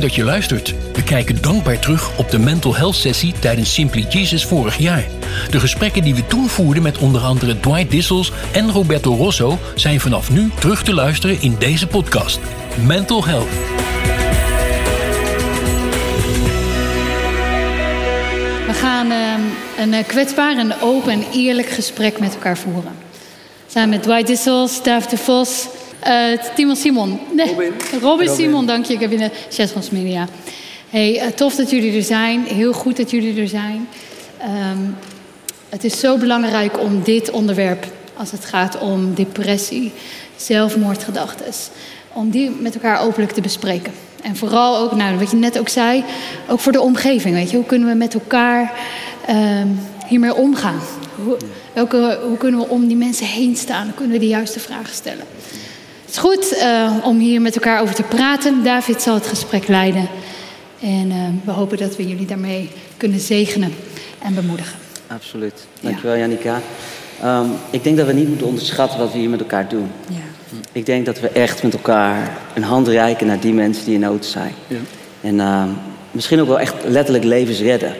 Dat je luistert. We kijken dankbaar terug op de mental health sessie tijdens Simply Jesus vorig jaar. De gesprekken die we toen voerden met onder andere Dwight Dissels en Roberto Rosso zijn vanaf nu terug te luisteren in deze podcast. Mental Health. We gaan ehm, een eh, kwetsbaar en open en eerlijk gesprek met elkaar voeren. Samen met Dwight Dissels, David de Vos, Timon Simon. Nee, Robin. Robin Simon, dank je. Ik heb in de chat van Media. Hey, uh, tof dat jullie er zijn. Heel goed dat jullie er zijn. Um, het is zo belangrijk om dit onderwerp, als het gaat om depressie, zelfmoordgedachten, om die met elkaar openlijk te bespreken. En vooral ook, nou, wat je net ook zei, ook voor de omgeving. Weet je, hoe kunnen we met elkaar um, hiermee omgaan? Hoe, welke, hoe kunnen we om die mensen heen staan? Hoe kunnen we de juiste vragen stellen? Het is goed uh, om hier met elkaar over te praten. David zal het gesprek leiden. En uh, we hopen dat we jullie daarmee kunnen zegenen en bemoedigen. Absoluut. Dankjewel, ja. Janika. Um, ik denk dat we niet moeten onderschatten wat we hier met elkaar doen. Ja. Ik denk dat we echt met elkaar een hand reiken naar die mensen die in nood zijn. Ja. En uh, misschien ook wel echt letterlijk levens redden.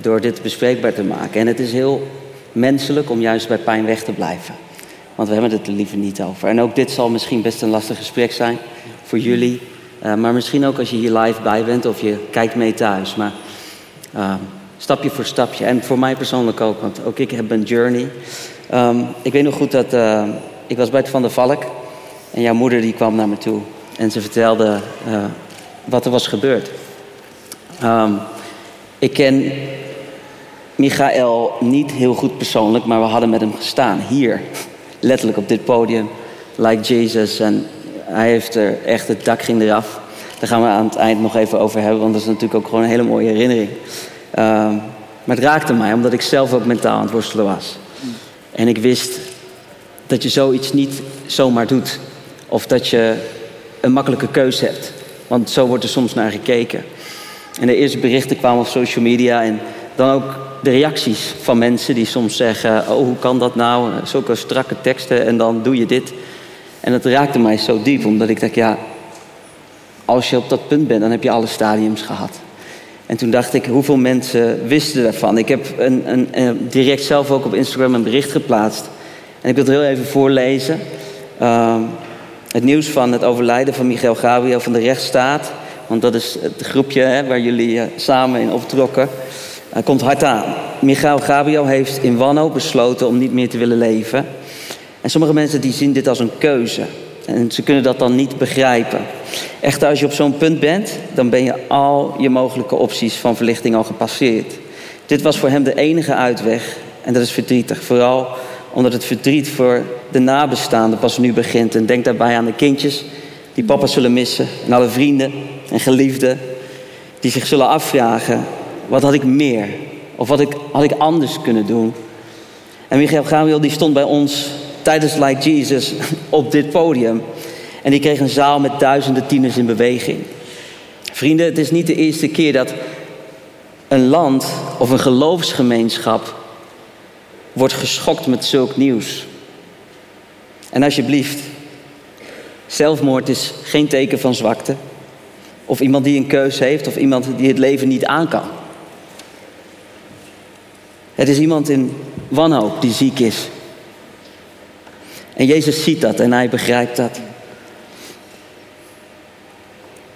Door dit bespreekbaar te maken. En het is heel menselijk om juist bij pijn weg te blijven. Want we hebben het er liever niet over. En ook dit zal misschien best een lastig gesprek zijn voor jullie. Uh, maar misschien ook als je hier live bij bent of je kijkt mee thuis. Maar uh, stapje voor stapje. En voor mij persoonlijk ook, want ook ik heb een journey. Um, ik weet nog goed dat uh, ik was bij het Van der Valk. En jouw moeder die kwam naar me toe. En ze vertelde wat er was gebeurd. Um, ik ken Michael niet heel goed persoonlijk, maar we hadden met hem gestaan hier letterlijk op dit podium, like Jesus. En hij heeft er echt, het dak ging eraf. Daar gaan we aan het eind nog even over hebben, want dat is natuurlijk ook gewoon een hele mooie herinnering. Uh, maar het raakte mij, omdat ik zelf ook mentaal aan het worstelen was. En ik wist dat je zoiets niet zomaar doet. Of dat je een makkelijke keuze hebt. Want zo wordt er soms naar gekeken. En de eerste berichten kwamen op social media en dan ook de reacties van mensen die soms zeggen: Oh, hoe kan dat nou? Zulke strakke teksten en dan doe je dit. En dat raakte mij zo diep, omdat ik dacht: Ja, als je op dat punt bent, dan heb je alle stadiums gehad. En toen dacht ik: Hoeveel mensen wisten daarvan? Ik heb een, een, direct zelf ook op Instagram een bericht geplaatst. En ik wil het heel even voorlezen. Uh, het nieuws van het overlijden van Michael Gabriel van de rechtsstaat. Want dat is het groepje hè, waar jullie uh, samen in optrokken. Hij komt hard aan. Michael Gabriel heeft in wanhoop besloten om niet meer te willen leven. En sommige mensen die zien dit als een keuze. En ze kunnen dat dan niet begrijpen. Echter, als je op zo'n punt bent, dan ben je al je mogelijke opties van verlichting al gepasseerd. Dit was voor hem de enige uitweg. En dat is verdrietig. Vooral omdat het verdriet voor de nabestaanden pas nu begint. En denk daarbij aan de kindjes die papa zullen missen. En alle vrienden en geliefden die zich zullen afvragen wat had ik meer? Of wat ik, had ik anders kunnen doen? En Michael Gabriel die stond bij ons tijdens Like Jesus op dit podium. En die kreeg een zaal met duizenden tieners in beweging. Vrienden, het is niet de eerste keer dat een land of een geloofsgemeenschap wordt geschokt met zulk nieuws. En alsjeblieft, zelfmoord is geen teken van zwakte. Of iemand die een keuze heeft of iemand die het leven niet aan kan. Het is iemand in wanhoop die ziek is. En Jezus ziet dat en hij begrijpt dat.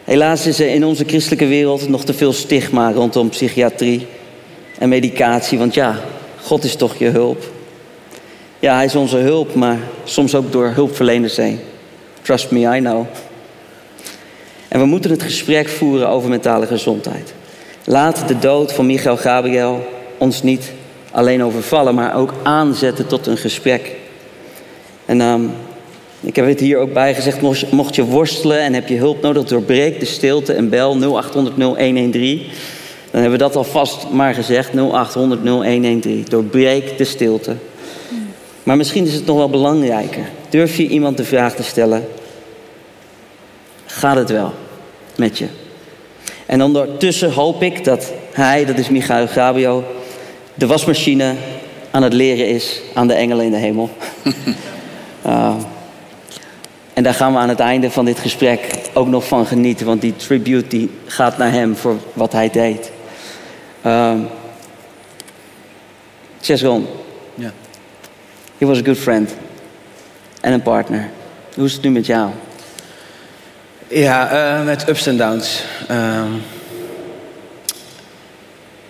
Helaas is er in onze christelijke wereld nog te veel stigma rondom psychiatrie en medicatie. Want ja, God is toch je hulp. Ja, hij is onze hulp, maar soms ook door hulpverleners heen. Trust me, I know. En we moeten het gesprek voeren over mentale gezondheid. Laat de dood van Michael Gabriel ons niet alleen overvallen, maar ook aanzetten tot een gesprek. En um, ik heb het hier ook bij gezegd, mocht je worstelen en heb je hulp nodig, doorbreek de stilte en bel 0800 0113. Dan hebben we dat alvast maar gezegd. 0800 0113. Doorbreek de stilte. Maar misschien is het nog wel belangrijker. Durf je iemand de vraag te stellen: Gaat het wel met je? En ondertussen hoop ik dat hij, dat is Michael Gabio, de wasmachine aan het leren is aan de engelen in de hemel. uh, en daar gaan we aan het einde van dit gesprek ook nog van genieten, want die tribute die gaat naar hem voor wat hij deed. Uh, Chesron, ja. he was a good friend en een partner. Hoe is het nu met jou? Ja, uh, met ups en downs. Uh,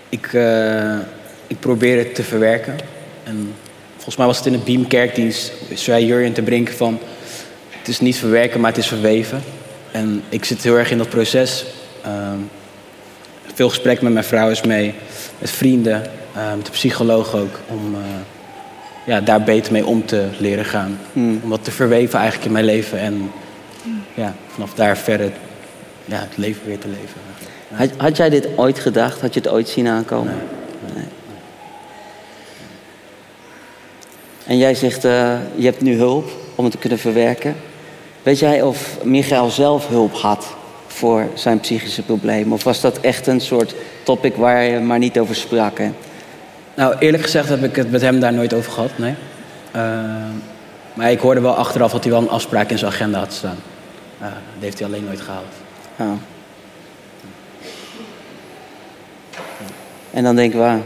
ik, ik probeer het te verwerken. En volgens mij was het in de Beam Kerkdienst, zei Jurjen te brengen van... het is niet verwerken, maar het is verweven. En ik zit heel erg in dat proces. Ehm, veel gesprek met mijn vrouw is mee, met vrienden, uh, met de psycholoog ook... om uh, ja, daar beter mee om te leren gaan. Hmm. Om dat te verweven eigenlijk in mijn leven en ja, vanaf daar verder ja, het leven weer te leven. Had, had, jij dit ooit gedacht? Had je het ooit zien aankomen? Nee. En jij zegt, uh, je hebt nu hulp om het te kunnen verwerken. Weet jij of Michael zelf hulp had voor zijn psychische problemen? Of was dat echt een soort topic waar je maar niet over sprak? Hè? Nou, eerlijk gezegd heb ik het met hem daar nooit over gehad, nee. Uh, maar ik hoorde wel achteraf dat hij wel een afspraak in zijn agenda had staan. Uh, dat heeft hij alleen nooit gehaald. En dan denken we,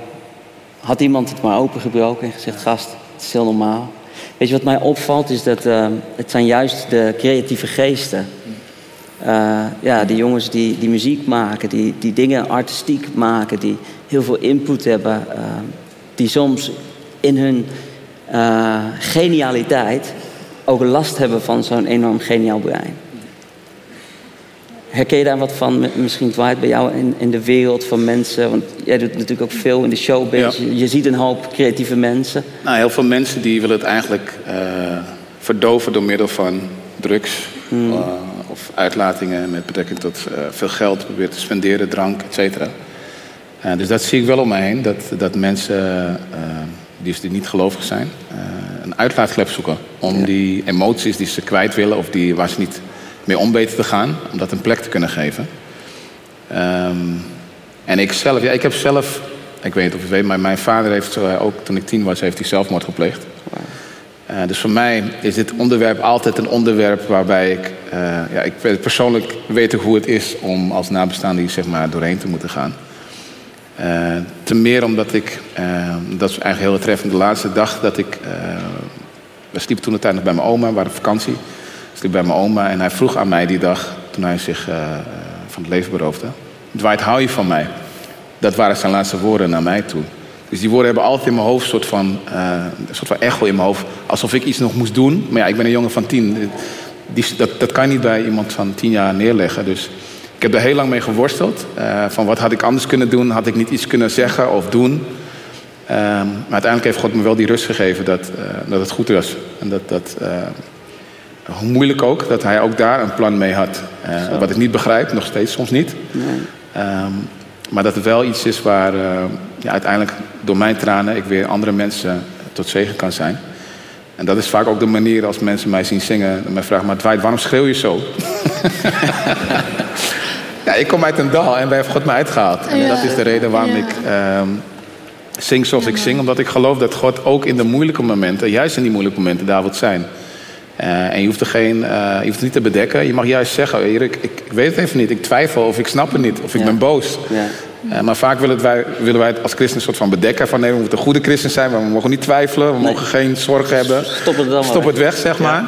had iemand het maar opengebroken en gezegd, gast, het is heel normaal. Weet je wat mij opvalt, is dat uh, het zijn juist de creatieve geesten. Uh, ja, die jongens die, die muziek maken, die, die dingen artistiek maken, die heel veel input hebben. Uh, die soms in hun genialiteit ook last hebben van zo'n enorm geniaal brein. Herken je daar wat van, misschien Dwight, bij jou in, in de wereld van mensen? Want jij doet natuurlijk ook veel in de showbiz. Je, ziet een hoop creatieve mensen. Nou, heel veel mensen die willen het eigenlijk uh, verdoven door middel van drugs hmm. uh, of uitlatingen met betrekking tot uh, veel geld proberen te spenderen, drank, et cetera. dus dat zie ik wel om mij heen, dat, dat mensen die, die niet gelovig zijn, een uitlaatklep zoeken om die emoties die ze kwijt willen of die, waar ze niet mee om weten te gaan, om dat een plek te kunnen geven. Um, en ik zelf, ja, ik heb zelf, ik weet niet of je weet, maar mijn vader heeft uh, ook toen ik tien was, heeft hij zelfmoord gepleegd. Uh, dus voor mij is dit onderwerp altijd een onderwerp waarbij ik, uh, ja, ik persoonlijk weet hoe het is om als nabestaande hier zeg maar doorheen te moeten gaan. te meer omdat ik, dat is eigenlijk heel treffend, de laatste dag dat ik, we sliepen toen de tijd nog bij mijn oma, we waren op vakantie sliep bij mijn oma en hij vroeg aan mij die dag, toen hij zich uh, van het leven beroofde: Dwight, hou je van mij? Dat waren zijn laatste woorden naar mij toe. Dus die woorden hebben altijd in mijn hoofd een soort van, uh, een soort van echo in mijn hoofd. Alsof ik iets nog moest doen. Maar ja, ik ben een jongen van tien. Die, dat, dat kan je niet bij iemand van tien jaar neerleggen. Dus ik heb er heel lang mee geworsteld. Uh, van wat had ik anders kunnen doen? Had ik niet iets kunnen zeggen of doen? Um, maar uiteindelijk heeft God me wel die rust gegeven dat, dat het goed was. En dat, dat, hoe moeilijk ook, dat hij ook daar een plan mee had. Uh, wat ik niet begrijp, nog steeds soms niet. Nee. Um, maar dat het wel iets is waar uh, ja, uiteindelijk door mijn tranen ik weer andere mensen tot zegen kan zijn. En dat is vaak ook de manier als mensen mij zien zingen. En mij vragen, maar Dwight, waarom schreeuw je zo? ja, ik kom uit een dal en wij hebben God mij uitgehaald. En dat is de reden waarom ja. ik um, zing zoals ik zing. Omdat ik geloof dat God ook in de moeilijke momenten, juist in die moeilijke momenten, daar wil zijn. Uh, en je hoeft, er geen, uh, je hoeft het niet te bedekken. Je mag juist zeggen, Erik, ik, ik, weet het even niet. Ik twijfel of ik snap het niet. Of ik ben boos. Ja. Uh, maar vaak willen wij, willen wij het als christen een soort van bedekken. Van nee, we moeten goede christen zijn. We mogen niet twijfelen. We nee. mogen geen zorgen hebben. Stop het dan Stop het weg, zeg maar.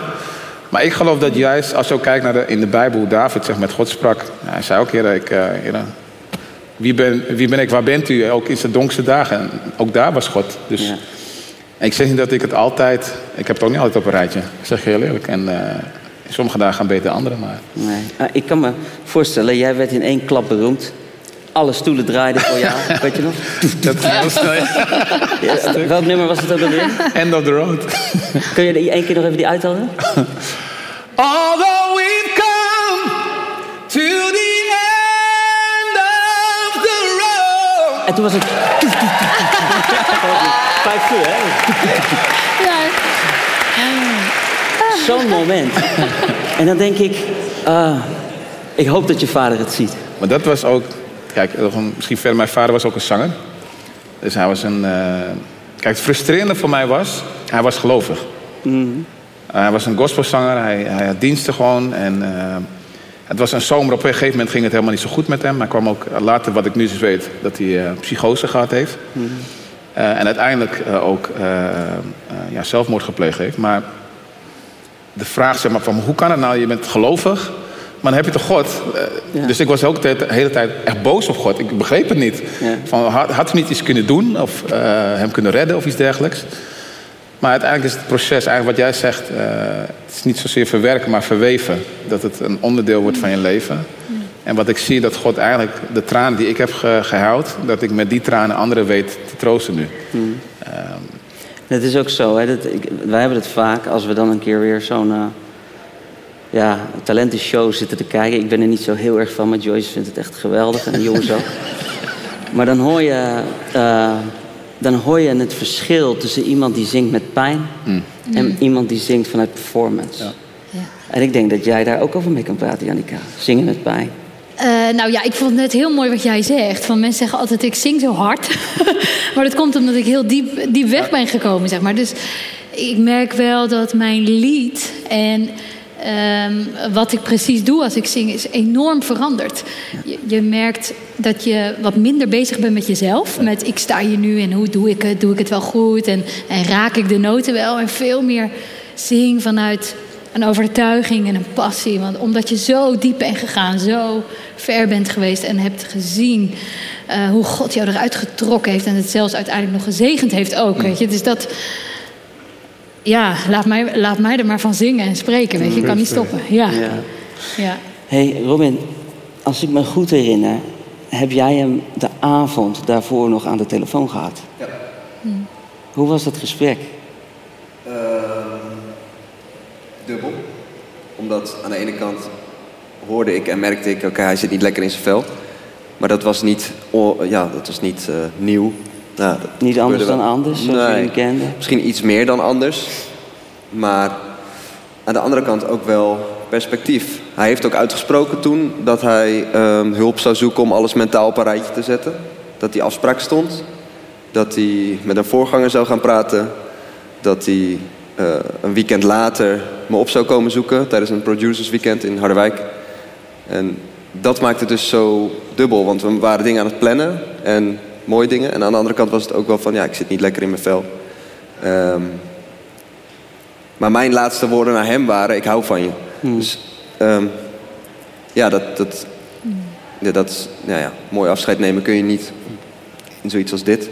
Maar ik geloof dat juist, als je ook kijkt naar de, in de Bijbel... hoe David zeg, met God sprak. hij zei ook, Heer, ik, wie, ben, wie ben ik, waar bent u? Ook in zijn donkste dagen. En ook daar was God. Dus... En ik zeg niet dat ik het altijd... Ik heb het ook niet altijd op een rijtje. Ik zeg je heel eerlijk. En uh, sommige dagen gaan beter dan andere, maar... Nee. Uh, ik kan me voorstellen, jij werd in één klap beroemd. Alle stoelen draaiden voor jou, weet je nog? Dat was snel. ja, welk nummer was het ook alweer? End of the road. Kun je die één keer nog even die uithalen? Although we've come to the end of the road toen was het... Vijf uur, hè? Ja. Zo'n moment. En dan denk ik... ah, ik hoop dat je vader het ziet. Maar dat was ook... Kijk, misschien verder, mijn vader was ook een zanger. Dus hij was een... eh, Kijk, het frustrerende voor mij was... Hij was gelovig. hij was een gospelzanger. Hij, hij had diensten gewoon. En eh, het was een zomer. Op een gegeven moment ging het helemaal niet zo goed met hem. Hij kwam ook later, wat ik nu dus weet... dat hij eh, psychose gehad heeft. Eh, en uiteindelijk eh, ook eh, eh, ja, zelfmoord gepleegd heeft. Maar de vraag zeg maar, van hoe kan het nou? Je bent gelovig, maar dan heb je toch God? Eh, Ja. Dus ik was ook de hele tijd echt boos op God. Ik begreep het niet. Ja. Van, had, had hij niet iets kunnen doen of eh, hem kunnen redden of iets dergelijks? Maar uiteindelijk is het proces, eigenlijk wat jij zegt, eh, het is niet zozeer verwerken, maar verweven. Dat het een onderdeel wordt van je leven. En wat ik zie, dat God eigenlijk de tranen die ik heb ge- gehuild, dat ik met die tranen anderen weet te troosten nu. Het is ook zo, hè, dat ik, wij hebben het vaak als we dan een keer weer zo'n eh ja, talentenshow zitten te kijken. Ik ben er niet zo heel erg van, maar Joyce vindt het echt geweldig en de jongens ook. Maar dan hoor, je, eh, dan hoor je het verschil tussen iemand die zingt met pijn en iemand die zingt vanuit performance. Ja. En ik denk dat jij daar ook over mee kan praten, Janika. Zingen met pijn. Eh, nou ja, ik vond het net heel mooi wat jij zegt. Van mensen zeggen altijd, ik zing zo hard. maar dat komt omdat ik heel diep, diep weg ben gekomen, zeg maar. Dus ik merk wel dat mijn lied en ehm, wat ik precies doe als ik zing... is enorm veranderd. Je, je merkt dat je wat minder bezig bent met jezelf. Met ik sta hier nu en hoe doe ik het? Doe ik het wel goed? En, en raak ik de noten wel? En veel meer zing vanuit een overtuiging en een passie. Want omdat je zo diep bent gegaan, zo ver bent geweest en hebt gezien eh, hoe God jou eruit getrokken heeft en het zelfs uiteindelijk nog gezegend heeft ook. Weet je? Dus dat, ja, laat mij, laat mij er maar van zingen en spreken. Weet je, ik kan niet stoppen. Ja. Ja. Ja. hey, Robin, als ik me goed herinner, heb jij hem de avond daarvoor nog aan de telefoon gehad? Ja. Hoe was dat gesprek? Ehm, dubbel. Omdat aan de ene kant hoorde ik en merkte ik, oké, hij zit niet lekker in zijn vel. Maar dat was niet, ja, dat was niet eh, nieuw. Nou, dat Niet anders dan anders, zoals je hem kende? Misschien iets meer dan anders. Maar aan de andere kant ook wel perspectief. Hij heeft ook uitgesproken toen dat hij ehm, hulp zou zoeken om alles mentaal op een rijtje te zetten. Dat die afspraak stond. Dat hij met een voorganger zou gaan praten. Dat hij eh, een weekend later me op zou komen zoeken tijdens een producers weekend in Harderwijk. En dat maakte het dus zo dubbel, want we waren dingen aan het plannen en mooie dingen. En aan de andere kant was het ook wel van, ja, ik zit niet lekker in mijn vel. Ehm, maar mijn laatste woorden naar hem waren, ik hou van je. Dus ehm, ja, dat, dat, ja, dat nou ja, mooi afscheid nemen kun je niet in zoiets als dit.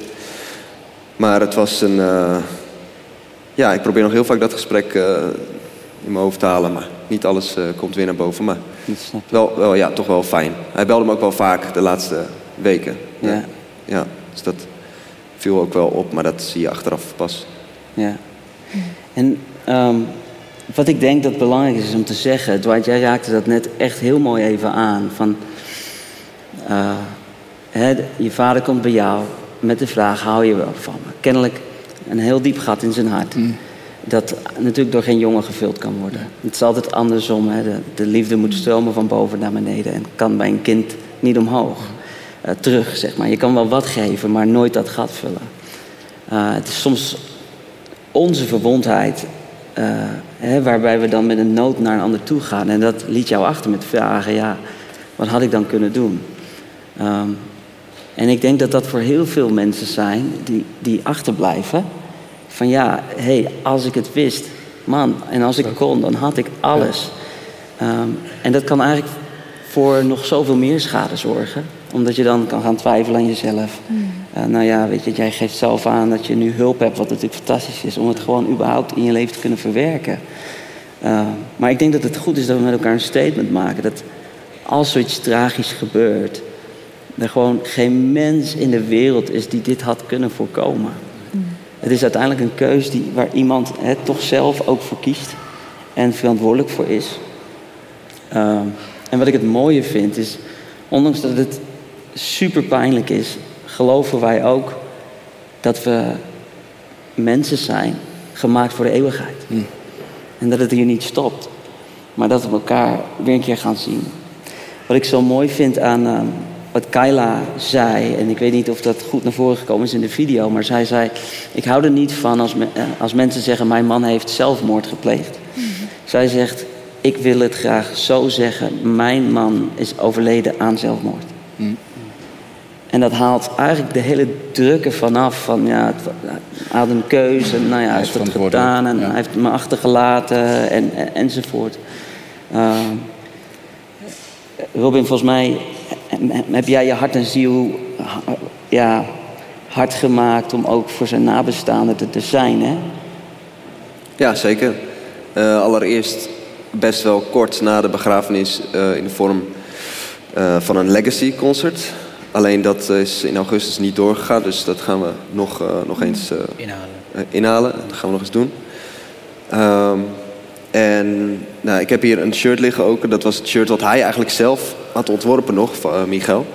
Maar het was een, eh, ja, ik probeer nog heel vaak dat gesprek eh, in mijn hoofd te halen, maar niet alles eh, komt weer naar boven. Maar wel, wel, ja, toch wel fijn. Hij belde me ook wel vaak de laatste weken. Ja. ja, dus dat viel ook wel op, maar dat zie je achteraf pas. Ja. En ehm, wat ik denk dat belangrijk is om te zeggen, Dwight, jij raakte dat net echt heel mooi even aan. Van, eh, hè, je vader komt bij jou met de vraag, hou je wel van me? Kennelijk een heel diep gat in zijn hart. Dat natuurlijk door geen jongen gevuld kan worden. Het is altijd andersom. Hè? De, de liefde moet stromen van boven naar beneden. En kan bij een kind niet omhoog. Eh, terug, zeg maar. Je kan wel wat geven, maar nooit dat gat vullen. Eh, het is soms onze verwondheid, eh, hè, waarbij we dan met een nood naar een ander toe gaan. En dat liet jou achter met vragen, ja, wat had ik dan kunnen doen? Ehm, en ik denk dat dat voor heel veel mensen zijn die, die achterblijven. Van ja, hé, hey, als ik het wist, man, en als ik kon, dan had ik alles. Ehm, en dat kan eigenlijk voor nog zoveel meer schade zorgen. Omdat je dan kan gaan twijfelen aan jezelf. Eh, nou ja, weet je, jij geeft zelf aan dat je nu hulp hebt, wat natuurlijk fantastisch is. Om het gewoon überhaupt in je leven te kunnen verwerken. Uh, maar ik denk dat het goed is dat we met elkaar een statement maken. Dat als zoiets tragisch gebeurt, er gewoon geen mens in de wereld is die dit had kunnen voorkomen. Het is uiteindelijk een keus die, waar iemand het toch zelf ook voor kiest en verantwoordelijk voor is. Uh, en wat ik het mooie vind is, ondanks dat het super pijnlijk is, geloven wij ook dat we mensen zijn gemaakt voor de eeuwigheid. Hmm. En dat het hier niet stopt, maar dat we elkaar weer een keer gaan zien. Wat ik zo mooi vind aan uh, wat Kyla zei, en ik weet niet of dat goed naar voren gekomen is in de video, maar zij zei: Ik hou er niet van als, me, uh, als mensen zeggen: Mijn man heeft zelfmoord gepleegd. Zij zegt: Ik wil het graag zo zeggen: Mijn man is overleden aan zelfmoord. En dat haalt eigenlijk de hele drukke vanaf. Van ja, het, hij had een keuze, en nou ja, hij heeft het gedaan en ja. hij heeft me achtergelaten en, en- enzovoort. Uh, Robin, volgens mij heb jij je hart en ziel ja, hard gemaakt om ook voor zijn nabestaanden te, te zijn, hè? Ja, zeker. Eh, allereerst best wel kort na de begrafenis eh, in de vorm eh, van een legacy concert. Alleen dat is in augustus niet doorgegaan, dus dat gaan we nog, eh, nog eens eh, Inhalen. inhalen. Dat gaan we nog eens doen. Ehm, en nou, ik heb hier een shirt liggen ook. Dat was het shirt wat hij eigenlijk zelf had ontworpen nog, van, eh, Michael.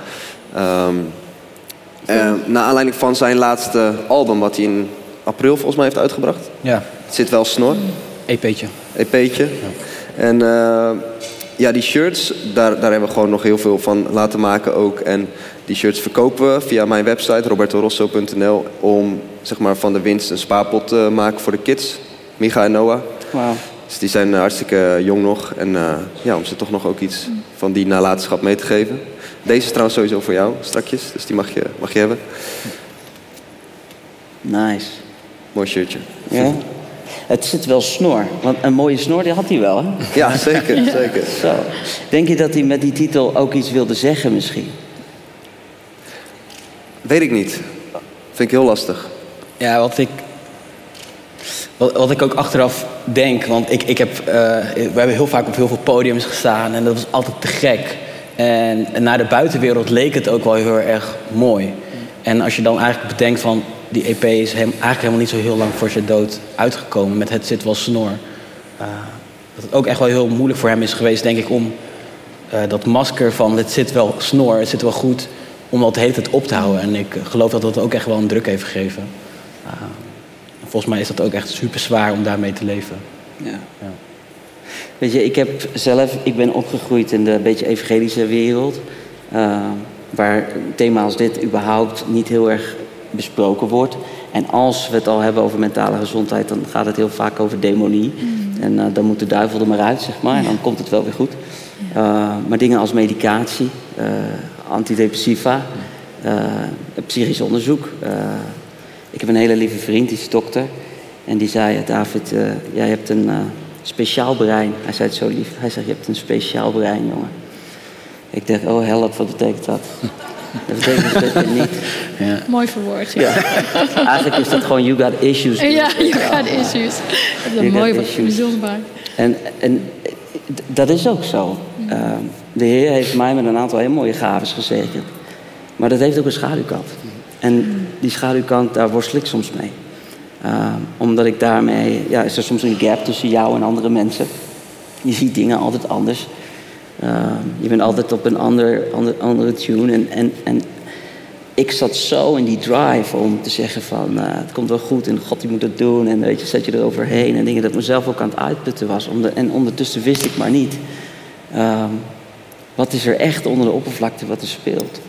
En naar aanleiding van zijn laatste album, wat hij in april volgens mij heeft uitgebracht. Ja, Het zit wel snor, EP'tje. EP'tje. En eh, ja, die shirts, daar, daar hebben we gewoon nog heel veel van laten maken ook. En die shirts verkopen we via mijn website robertorosso.nl om zeg maar, van de winst een spaarpot te maken voor de kids, Micha en Noah. Wauw. Dus die zijn hartstikke jong nog. En eh, ja, om ze toch nog ook iets van die nalatenschap mee te geven. Deze is trouwens sowieso voor jou, strakjes. Dus die mag je, mag je hebben. Nice. Mooi shirtje. Ja? Het zit wel snor, want een mooie snor die had hij wel, hè? Ja, zeker, zeker. Zo. Denk je dat hij met die titel ook iets wilde zeggen misschien? Weet ik niet. Vind ik heel lastig. Ja, wat ik, wat, ik ook achteraf denk, want ik, ik heb, eh, we hebben heel vaak op heel veel podiums gestaan en dat was altijd te gek. En, naar de buitenwereld leek het ook wel heel erg mooi. En als je dan eigenlijk bedenkt van die EP is eigenlijk helemaal niet zo heel lang voor zijn dood uitgekomen met Het zit wel snor. Eh, dat het ook echt wel heel moeilijk voor hem is geweest, denk ik, om eh, dat masker van het zit wel snor, het zit wel goed, om dat de hele op te houden. En ik geloof dat dat ook echt wel een druk heeft gegeven. Volgens mij is dat ook echt super zwaar om daarmee te leven. Ja. Weet je, ik heb zelf, ik ben opgegroeid in de beetje evangelische wereld. eh, waar een thema als dit überhaupt niet heel erg besproken wordt. En als we het al hebben over mentale gezondheid, dan gaat het heel vaak over demonie. En eh, dan moet de duivel er maar uit, zeg maar. En dan komt het wel weer goed. Eh, maar dingen als medicatie, eh, antidepressiva, eh, psychisch onderzoek. Eh, ik heb een hele lieve vriend, die is dokter. En die zei, David, eh, jij hebt een eh, speciaal brein. Hij zei het zo lief. Hij zegt, je hebt een speciaal brein, jongen. Ik dacht, oh help, wat betekent dat? Dat betekent dus dat je niet... Mooi verwoord. Ja, Ja, eigenlijk is dat gewoon, you got issues. ja you got issues. Dat is een mooi bijzonder. En, en eh, dat is ook zo. Uh, de Heer heeft mij met een aantal heel mooie gaves gezegend. Maar dat heeft ook een schaduwkant. En die schaduwkant, daar worstel ik soms mee. Uh, omdat ik daarmee, ja, is er soms een gap tussen jou en andere mensen. Je ziet dingen altijd anders. Uh, je bent altijd op een ander, ander, andere tune. En, en, en ik zat zo in die drive om te zeggen van... Uh, het komt wel goed en God die moet het doen. En weet je, zet je er overheen. En dingen dat mezelf ook aan het uitputten was. Om de, en ondertussen wist ik maar niet... Uh, wat is er echt onder de oppervlakte wat er speelt.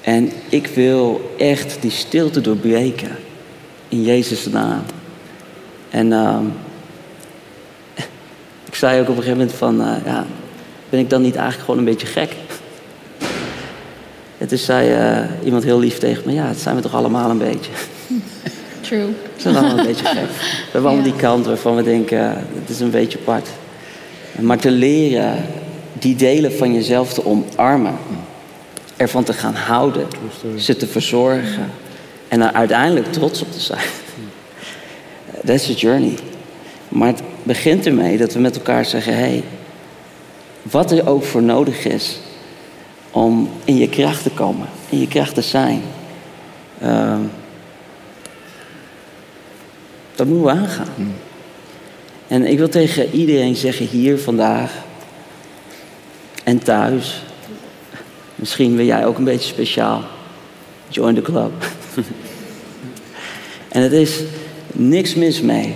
En ik wil echt die stilte doorbreken. In Jezus' naam. En uh, ik zei ook op een gegeven moment van... Uh, ja, ben ik dan niet eigenlijk gewoon een beetje gek? En toen zei uh, iemand heel lief tegen me... ja, het zijn we toch allemaal een beetje. True. We zijn allemaal een beetje gek. We hebben allemaal die kant waarvan we denken... het is een beetje apart. Maar te leren die delen van jezelf te omarmen... ervan te gaan houden... ze te verzorgen... en er uiteindelijk trots op te zijn. That's a journey. Maar het begint ermee dat we met elkaar zeggen... hé, hey, wat er ook voor nodig is om in je kracht te komen, in je kracht te zijn. Uh, dat moeten we aangaan. Mm. En ik wil tegen iedereen zeggen hier vandaag en thuis. Misschien ben jij ook een beetje speciaal. Join the club. en het is niks mis mee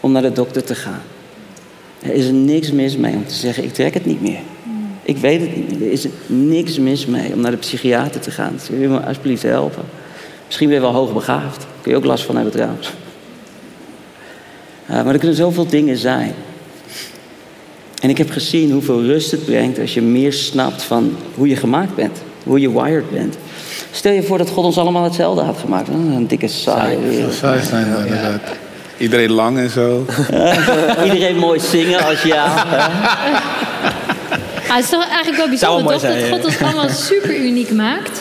om naar de dokter te gaan. Er is er niks mis mee om te zeggen, ik trek het niet meer. Ik weet het niet meer. Er is er niks mis mee om naar de psychiater te gaan. Wil je me alsjeblieft helpen? Misschien ben je wel hoogbegaafd. Kun je ook last van hebben trouwens. maar er kunnen zoveel dingen zijn. En ik heb gezien hoeveel rust het brengt als je meer snapt van hoe je gemaakt bent. Hoe je wired bent. Stel je voor dat God ons allemaal hetzelfde had gemaakt. Een dikke saai. Saai zijn, inderdaad. Iedereen lang en zo. Iedereen mooi zingen als ja. het is toch eigenlijk wel bijzonder toch, dat God ons allemaal super uniek maakt.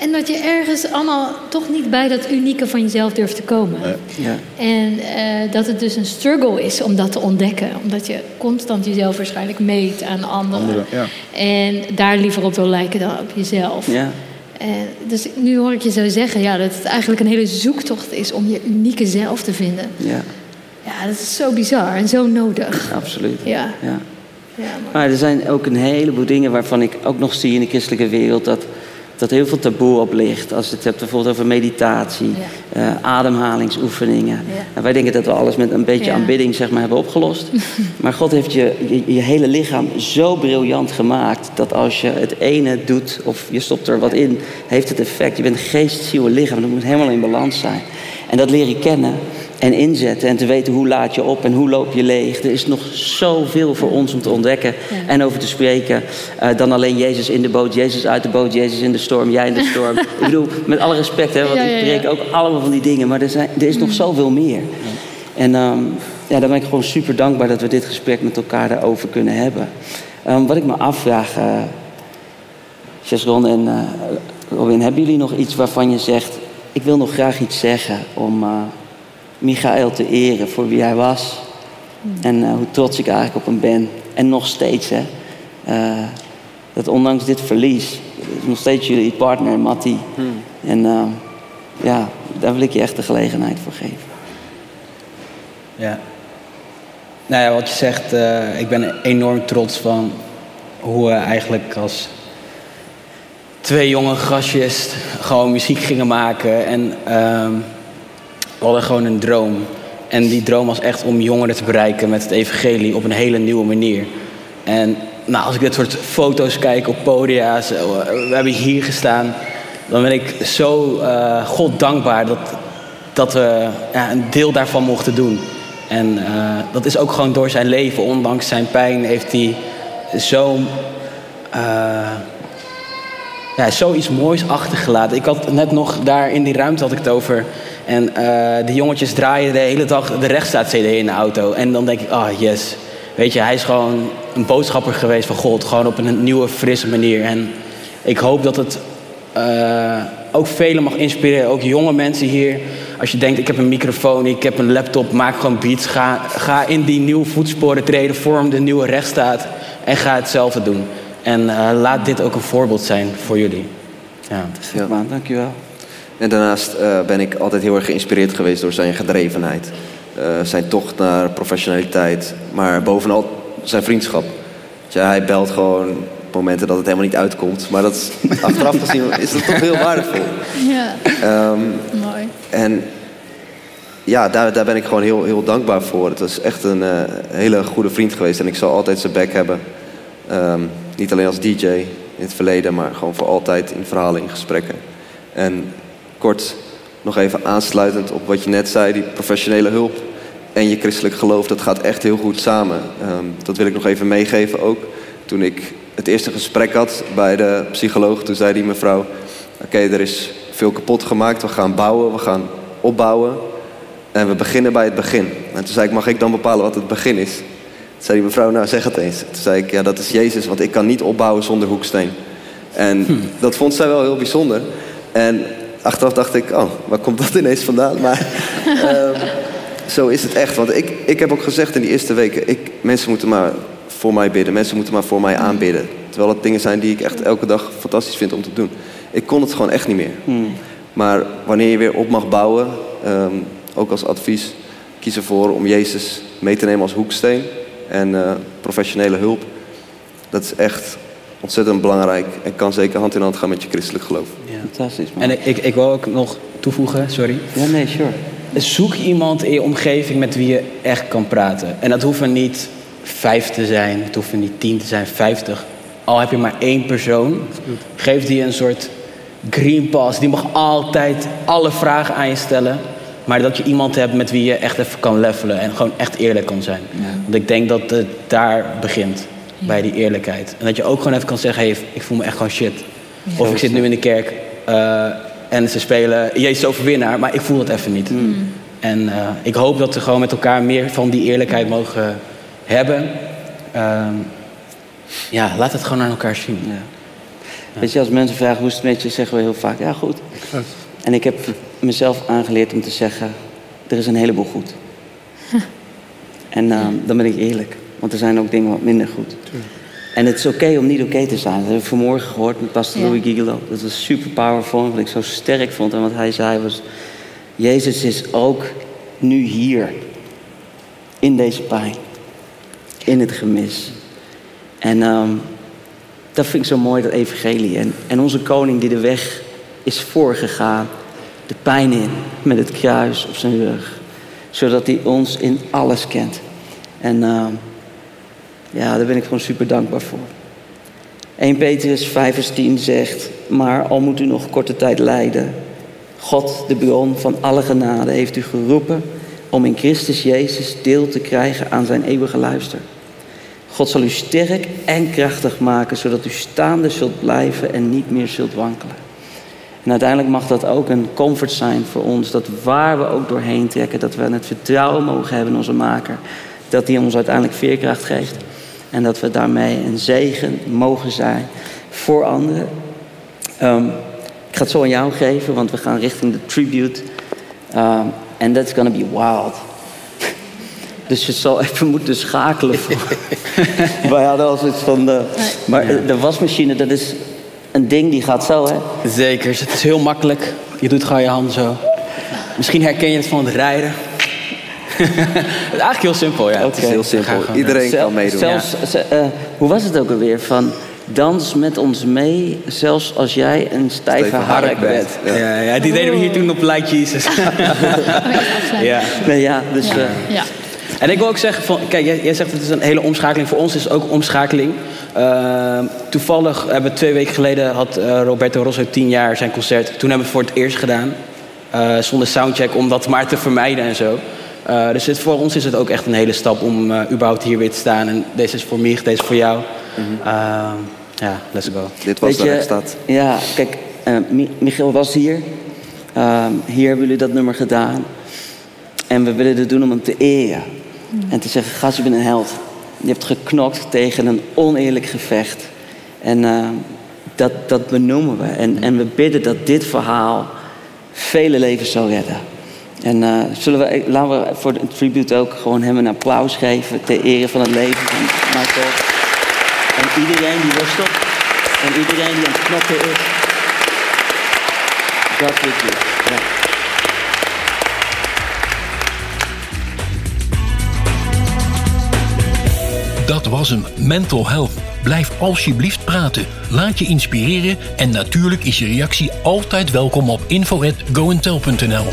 En dat je ergens allemaal toch niet bij dat unieke van jezelf durft te komen. Ja. En uh, dat het dus een struggle is om dat te ontdekken. Omdat je constant jezelf waarschijnlijk meet aan anderen. anderen ja. En daar liever op wil lijken dan op jezelf. Ja. En dus nu hoor ik je zo zeggen ja, dat het eigenlijk een hele zoektocht is om je unieke zelf te vinden. Ja. Ja, dat is zo bizar en zo nodig. Absoluut. Ja. ja. ja maar er zijn ook een heleboel dingen waarvan ik ook nog zie in de christelijke wereld dat dat heel veel taboe op ligt. Als je het hebt bijvoorbeeld over meditatie, ja. uh, ademhalingsoefeningen. En wij denken dat we alles met een beetje aanbidding zeg maar, hebben opgelost. maar God heeft je, je, hele lichaam zo briljant gemaakt... dat als je het ene doet of je stopt er wat in, heeft het effect. Je bent geest, ziel en lichaam. Dat moet helemaal in balans zijn. En dat leer je kennen en inzetten. En te weten hoe laat je op en hoe loop je leeg. Er is nog zoveel voor ons om te ontdekken en over te spreken. Uh, dan alleen Jezus in de boot, Jezus uit de boot, Jezus in de storm, jij in de storm. ik bedoel, met alle respect, hè, want ik spreek ook allemaal van die dingen. Maar er, zijn, er is nog mm. zoveel meer. En um, ja, daar ben ik gewoon super dankbaar dat we dit gesprek met elkaar daarover kunnen hebben. Um, wat ik me afvraag, uh, Chesron en uh, Robin, hebben jullie nog iets waarvan je zegt... ik wil nog graag iets zeggen om Michael te eren voor wie hij was. En uh, hoe trots ik eigenlijk op hem ben. En nog steeds, hè. Uh, dat ondanks dit verlies, is nog steeds jullie partner, Matti. Hmm. En uh, ja, daar wil ik je echt de gelegenheid voor geven. Ja. Nou ja, wat je zegt, ik ben enorm trots van hoe we eigenlijk als twee jonge gastjes gewoon muziek gingen maken. En ehm, we hadden gewoon een droom. En die droom was echt om jongeren te bereiken met het evangelie op een hele nieuwe manier. En nou, als ik dit soort foto's kijk op podia, we hebben hier gestaan, dan ben ik zo uh, God dankbaar dat, dat we ja, een deel daarvan mochten doen. En uh, dat is ook gewoon door zijn leven, ondanks zijn pijn, heeft hij zo, ja, zoiets moois achtergelaten. Ik had net nog daar in die ruimte had ik het over en uh, de jongetjes draaien de hele dag de rechtsstaat-CD in de auto. En dan denk ik, ah oh yes. Weet je, hij is gewoon een boodschapper geweest van God. Gewoon op een nieuwe, frisse manier. En ik hoop dat het uh, ook velen mag inspireren. Ook jonge mensen hier. Als je denkt, ik heb een microfoon, ik heb een laptop, maak gewoon beats. Ga, ga in die nieuwe voetsporen treden, vorm de nieuwe rechtsstaat. En ga hetzelfde doen. En uh, laat dit ook een voorbeeld zijn voor jullie. Ja, ja. dankjewel. En daarnaast uh, ben ik altijd heel erg geïnspireerd geweest door zijn gedrevenheid. Uh, zijn tocht naar professionaliteit. Maar bovenal zijn vriendschap. Ja, hij belt gewoon op momenten dat het helemaal niet uitkomt. Maar dat is, achteraf gezien is dat toch heel waardevol. Ja, um, mooi. En ja, daar, daar ben ik gewoon heel, heel dankbaar voor. Het is echt een uh, hele goede vriend geweest. En ik zal altijd zijn back hebben. Um, niet alleen als DJ in het verleden, maar gewoon voor altijd in verhalen, in gesprekken. En Kort nog even aansluitend op wat je net zei, die professionele hulp en je christelijk geloof, dat gaat echt heel goed samen. Ehm, dat wil ik nog even meegeven ook. Toen ik het eerste gesprek had bij de psycholoog, toen zei die mevrouw: Oké, er is veel kapot gemaakt, we gaan bouwen, we gaan opbouwen. En we beginnen bij het begin. En toen zei ik: Mag ik dan bepalen wat het begin is? Toen zei die mevrouw: Nou, zeg het eens. Toen zei ik: Ja, dat is Jezus, want ik kan niet opbouwen zonder hoeksteen. En hm. dat vond zij wel heel bijzonder. En achteraf dacht ik, oh, waar komt dat ineens vandaan? Maar um, zo is het echt. Want ik, ik heb ook gezegd in die eerste weken, ik, mensen moeten maar voor mij bidden. Mensen moeten maar voor mij aanbidden. Terwijl het dingen zijn die ik echt elke dag fantastisch vind om te doen. Ik kon het gewoon echt niet meer. Hmm. Maar wanneer je weer op mag bouwen, um, ook als advies, kies ervoor om Jezus mee te nemen als hoeksteen en uh, professionele hulp. Dat is echt ontzettend belangrijk en kan zeker hand in hand gaan met je christelijk geloof. Ja. Fantastisch, man. En ik, ik, ik wil ook nog toevoegen, sorry. Ja, nee, sure. Zoek iemand in je omgeving met wie je echt kan praten. En dat hoeven niet vijf te zijn, het hoeven niet tien te zijn, vijftig. Al heb je maar één persoon, geef die een soort green pass. Die mag altijd alle vragen aan je stellen. Maar dat je iemand hebt met wie je echt even kan levelen en gewoon echt eerlijk kan zijn. Want ik denk dat het daar begint, bij die eerlijkheid. En dat je ook gewoon even kan zeggen, hey, ik voel me echt gewoon shit. Of ik zit nu in de kerk eh, en ze spelen Jezus overwinnaar, maar ik voel het even niet. En eh, ik hoop dat we gewoon met elkaar meer van die eerlijkheid mogen hebben. Ehm, ja, laat het gewoon aan elkaar zien. Weet je, als mensen vragen hoe is het met je, zeggen we heel vaak, ja goed. En ik heb mezelf aangeleerd om te zeggen, er is een heleboel goed. En ehm, dan ben ik eerlijk, want er zijn ook dingen wat minder goed. En het is oké om niet oké te zijn. Dat hebben we vanmorgen gehoord met pastor. Louis Gigolo. Dat was super powerful. Wat ik zo sterk vond en wat hij zei was... Jezus is ook nu hier. In deze pijn. In het gemis. En ehm, dat vind ik zo mooi, dat evangelie. En, en onze koning die de weg is voorgegaan. De pijn in, met het kruis op zijn rug. Zodat hij ons in alles kent. En ehm, ja, daar ben ik gewoon super dankbaar voor. 1 Petrus 5 vers 10 zegt... Maar al moet u nog korte tijd lijden... God, de bron van alle genade, heeft u geroepen... om in Christus Jezus deel te krijgen aan zijn eeuwige luister. God zal u sterk en krachtig maken... zodat u staande zult blijven en niet meer zult wankelen. En uiteindelijk mag dat ook een comfort zijn voor ons. Dat waar we ook doorheen trekken, dat we het vertrouwen mogen hebben in onze maker. Dat hij ons uiteindelijk veerkracht geeft. En dat we daarmee een zegen mogen zijn voor anderen. Ehm, ik ga het zo aan jou geven, want we gaan richting de tribute. En that's gonna be wild. Dus je zal even moeten schakelen. Voor. Wij hadden al zoiets van... De, maar de wasmachine, dat is een ding die gaat zo, hè? Zeker, het is heel makkelijk. Je doet gewoon je hand zo. Misschien herken je het van het rijden. het is eigenlijk heel simpel, ja. Het is heel simpel. gewoon, Iedereen kan meedoen. Zelfs, ze- eh, hoe was het ook alweer? Van dans met ons mee, zelfs als jij een stijve Stijve hark hark bent. bent. Ja, ja, die deden we hier toen op Like Jesus. ja. Nee, ja, dus Ja. eh, ja. En ik wil ook zeggen, van, kijk, jij, jij zegt het is een hele omschakeling. Voor ons is het ook omschakeling. Ehm, toevallig hebben we twee weken geleden had eh, Roberto Rosso tien jaar zijn concert. Toen hebben we het voor het eerst gedaan. eh, zonder soundcheck, om dat maar te vermijden en zo. Eh, dus het, voor ons is het ook echt een hele stap om eh, überhaupt hier weer te staan. En deze is voor mij, deze is voor jou. Ehm, ja, let's go. Dit was weet de rechtsstaat. Ja, kijk, eh, Mi- Michiel was hier. Ehm, hier hebben jullie dat nummer gedaan. En we willen dit doen om hem te eren. En te zeggen, gast, je bent een held. Je hebt geknokt tegen een oneerlijk gevecht. En ehm, dat, dat benoemen we. En, en we bidden dat dit verhaal vele levens zal redden. En eh, zullen we, laten we voor de tribute ook gewoon hem een applaus geven... ter ere van het leven van Michael. En iedereen die worstelt. En iedereen die aan het is. Dat you. Ja. Dat was hem, Mental Health. Blijf alsjeblieft praten. Laat je inspireren en natuurlijk is je reactie altijd welkom op info@goentel.nl.